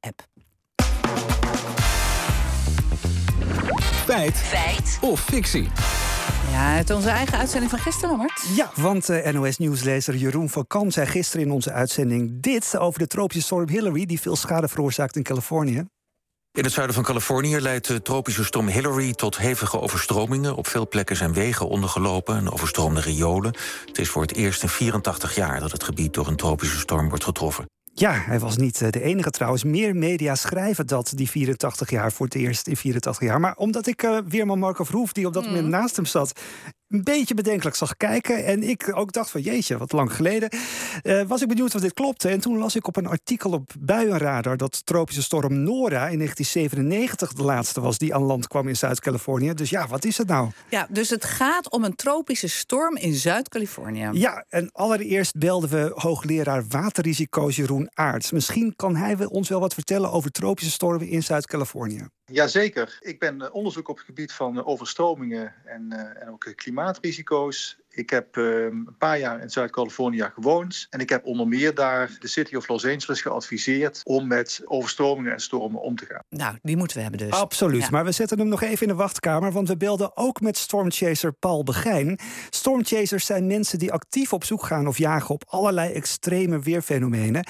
app. Feit. Feit. Of fictie. Ja, uit onze eigen uitzending van gisteren, Lammert. Ja, want uh, NOS-nieuwslezer Jeroen van Kan zei gisteren in onze uitzending dit over de tropische storm Hillary, die veel schade veroorzaakt in Californië. In het zuiden van Californië leidt de tropische storm Hillary tot hevige overstromingen. Op veel plekken zijn wegen ondergelopen en overstroomde riolen. Het is voor het eerst in 84 jaar dat het gebied door een tropische storm wordt getroffen. Ja, hij was niet eh, de enige trouwens. Meer media schrijven dat, die 84 jaar, voor het eerst in 84 jaar. Maar omdat ik uh, Weerman Marco Verhoef, die op dat moment mm. naast hem zat een beetje bedenkelijk zag kijken. En ik ook dacht van jeetje, wat lang geleden. Uh, was ik benieuwd of dit klopte. En toen las ik op een artikel op Buienradar... dat tropische storm Nora in 1997 de laatste was... die aan land kwam in Zuid-Californië. Dus ja, wat is het nou? Ja, dus het gaat om een tropische storm in Zuid-Californië. Ja, en allereerst belden we hoogleraar waterrisico's Jeroen Aarts. Misschien kan hij ons wel wat vertellen over tropische stormen in Zuid-Californië. Jazeker. Ik ben eh, onderzoek op het gebied van eh, overstromingen en, en ook klimaatrisico's. Ik heb uh, een paar jaar in Zuid-Californië gewoond. En ik heb onder meer daar de City of Los Angeles geadviseerd om met overstromingen en stormen om te gaan. Nou, die moeten we hebben dus. Absoluut. Maar we zetten hem nog even in de wachtkamer, want we belden ook met stormchaser Paul Begijn. Stormchasers zijn mensen die actief op zoek gaan of jagen op allerlei extreme weerfenomenen.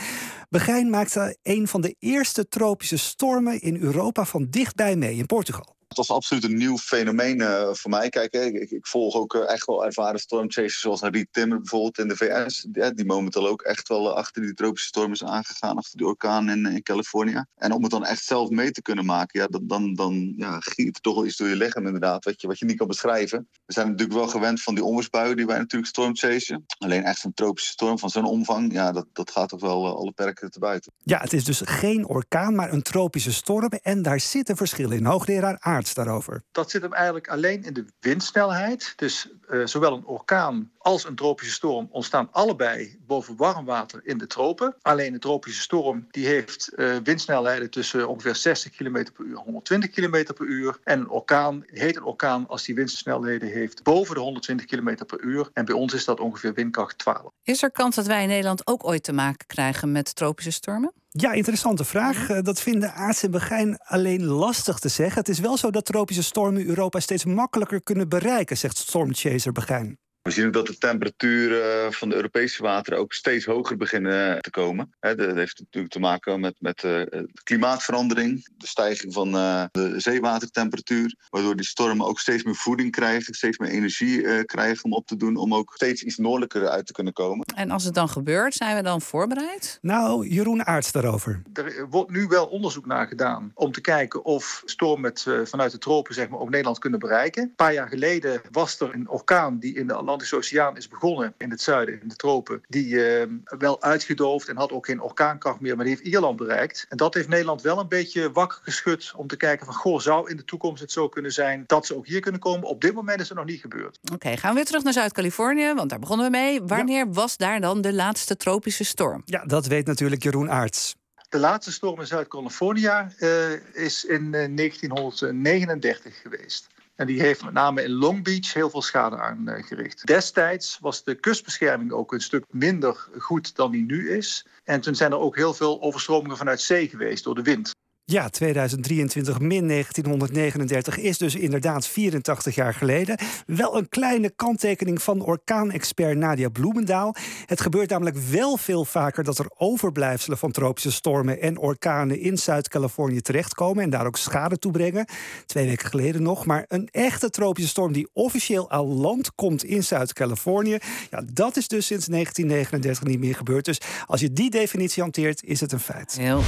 Begijn maakte een van de eerste tropische stormen in Europa van dichtbij mee in Portugal. Het was absoluut een nieuw fenomeen uh, voor mij. Kijk, ik, ik, volg ook uh, echt wel ervaren stormchasers zoals Harry Timmer bijvoorbeeld in de VS. Die, die momenteel ook echt wel achter die tropische storm is aangegaan, achter die orkaan in, in Californië. En om het dan echt zelf mee te kunnen maken, ja, dat, dan, dan ja, giet het toch wel iets door je lichaam inderdaad, wat je, wat je niet kan beschrijven. We zijn natuurlijk wel gewend van die onweersbuien die wij natuurlijk stormchasen. Alleen echt een tropische storm van zo'n omvang, ja, dat, dat gaat toch wel alle perken te buiten. Ja, het is dus geen orkaan, maar een tropische storm. En daar zit een verschil in. Hoogleraar Aard daarover? Dat zit hem eigenlijk alleen in de windsnelheid. Dus uh, zowel een orkaan als een tropische storm ontstaan allebei boven warm water in de tropen. Alleen een tropische storm die heeft uh, windsnelheden tussen ongeveer 60 km per uur en 120 km per uur. En een orkaan heet een orkaan als die windsnelheden heeft boven de 120 km per uur. En bij ons is dat ongeveer windkracht 12. Is er kans dat wij in Nederland ook ooit te maken krijgen met tropische stormen? Ja, interessante vraag. Uh, dat vinden Aarts en Begijn alleen lastig te zeggen. Het is wel zo dat tropische stormen Europa steeds makkelijker kunnen bereiken, zegt Stormchaser Begijn. We zien ook dat de temperaturen van de Europese wateren ook steeds hoger beginnen te komen. Dat heeft natuurlijk te maken met, met de klimaatverandering, de stijging van de zeewatertemperatuur, waardoor die stormen ook steeds meer voeding krijgen, steeds meer energie krijgen om op te doen, om ook steeds iets noordelijker uit te kunnen komen. En als het dan gebeurt, zijn we dan voorbereid? Nou, Jeroen Aarts daarover. Er wordt nu wel onderzoek naar gedaan om te kijken of stormen vanuit de tropen zeg maar, ook Nederland kunnen bereiken. Een paar jaar geleden was er een orkaan die in de Atlantische Oceaan is begonnen in het zuiden, in de tropen, die uh, wel uitgedoofd en had ook geen orkaankracht meer, maar die heeft Ierland bereikt. En dat heeft Nederland wel een beetje wakker geschud om te kijken van, goh, zou in de toekomst het zo kunnen zijn dat ze ook hier kunnen komen? Op dit moment is het nog niet gebeurd. Oké, okay, gaan we weer terug naar Zuid-Californië, want daar begonnen we mee. Wanneer ja. was daar dan de laatste tropische storm? Ja, dat weet natuurlijk Jeroen Aarts. De laatste storm in Zuid-Californië uh, is in uh, 1939 geweest. En die heeft met name in Long Beach heel veel schade aangericht. Destijds was de kustbescherming ook een stuk minder goed dan die nu is. En toen zijn er ook heel veel overstromingen vanuit zee geweest door de wind. Ja, 2023 min 1939 is dus inderdaad 84 jaar geleden. Wel een kleine kanttekening van orkaanexpert Nadia Bloemendaal. Het gebeurt namelijk wel veel vaker dat er overblijfselen van tropische stormen en orkanen in Zuid-Californië terechtkomen en daar ook schade toebrengen. Twee weken geleden nog. Maar een echte tropische storm die officieel aan land komt in Zuid-Californië, ja, dat is dus sinds 1939 niet meer gebeurd. Dus als je die definitie hanteert, is het een feit. Heel